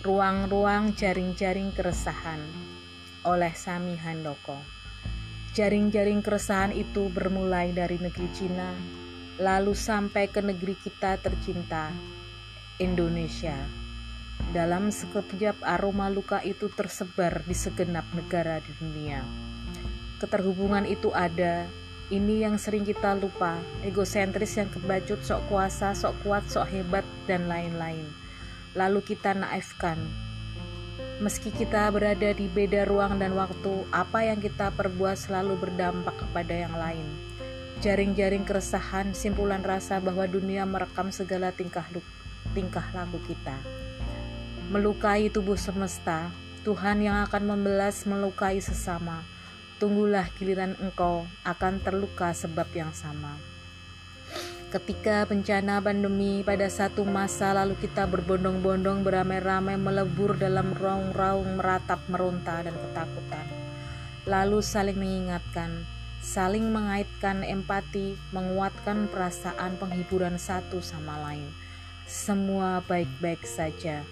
Ruang-ruang jaring-jaring keresahan oleh Sami Handoko. Jaring-jaring keresahan itu bermulai dari negeri Cina, lalu sampai ke negeri kita tercinta, Indonesia. Dalam sekejap aroma luka itu tersebar di segenap negara di dunia. Keterhubungan itu ada, ini yang sering kita lupa, egosentris yang kebacut, sok kuasa, sok kuat, sok hebat, dan lain-lain. Lalu kita naifkan. Meski kita berada di beda ruang dan waktu, apa yang kita perbuat selalu berdampak kepada yang lain. Jaring-jaring keresahan, simpulan rasa bahwa dunia merekam segala tingkah, tingkah laku kita melukai tubuh semesta, Tuhan yang akan membelas melukai sesama. Tunggulah giliran engkau akan terluka sebab yang sama. Ketika bencana pandemi pada satu masa lalu kita berbondong-bondong beramai-ramai melebur dalam raung-raung meratap meronta dan ketakutan. Lalu saling mengingatkan, saling mengaitkan empati, menguatkan perasaan penghiburan satu sama lain. Semua baik-baik saja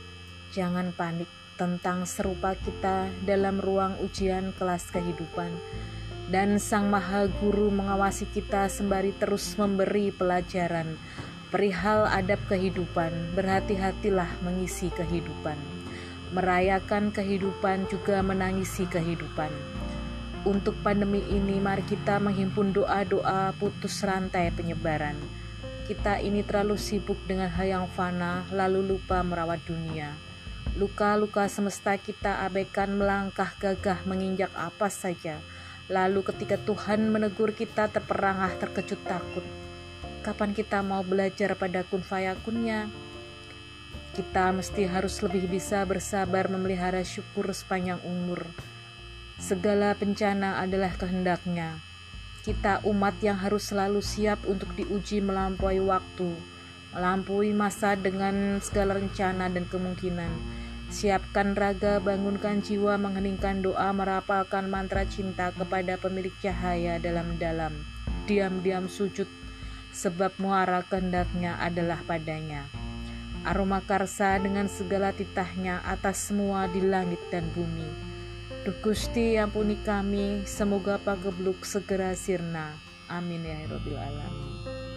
Jangan panik tentang serupa kita dalam ruang ujian kelas kehidupan. Dan Sang Maha Guru mengawasi kita sembari terus memberi pelajaran perihal adab kehidupan. Berhati-hatilah mengisi kehidupan. Merayakan kehidupan juga menangisi kehidupan. Untuk pandemi ini, mari kita menghimpun doa-doa putus rantai penyebaran. Kita ini terlalu sibuk dengan hal yang fana, lalu lupa merawat dunia. Luka-luka semesta kita abaikan melangkah gagah menginjak apa saja. Lalu ketika Tuhan menegur kita terperangah terkejut takut. Kapan kita mau belajar pada kun fayakunnya? Kita mesti harus lebih bisa bersabar memelihara syukur sepanjang umur. Segala bencana adalah kehendaknya. Kita umat yang harus selalu siap untuk diuji melampaui waktu, melampaui masa dengan segala rencana dan kemungkinan Siapkan raga, bangunkan jiwa, mengheningkan doa, merapalkan mantra cinta kepada pemilik cahaya dalam-dalam. Diam-diam sujud, sebab muara kehendaknya adalah padanya. Aroma karsa dengan segala titahnya atas semua di langit dan bumi. Duh Gusti ampuni kami, semoga pagebluk segera sirna. Amin ya Rabbil Alamin.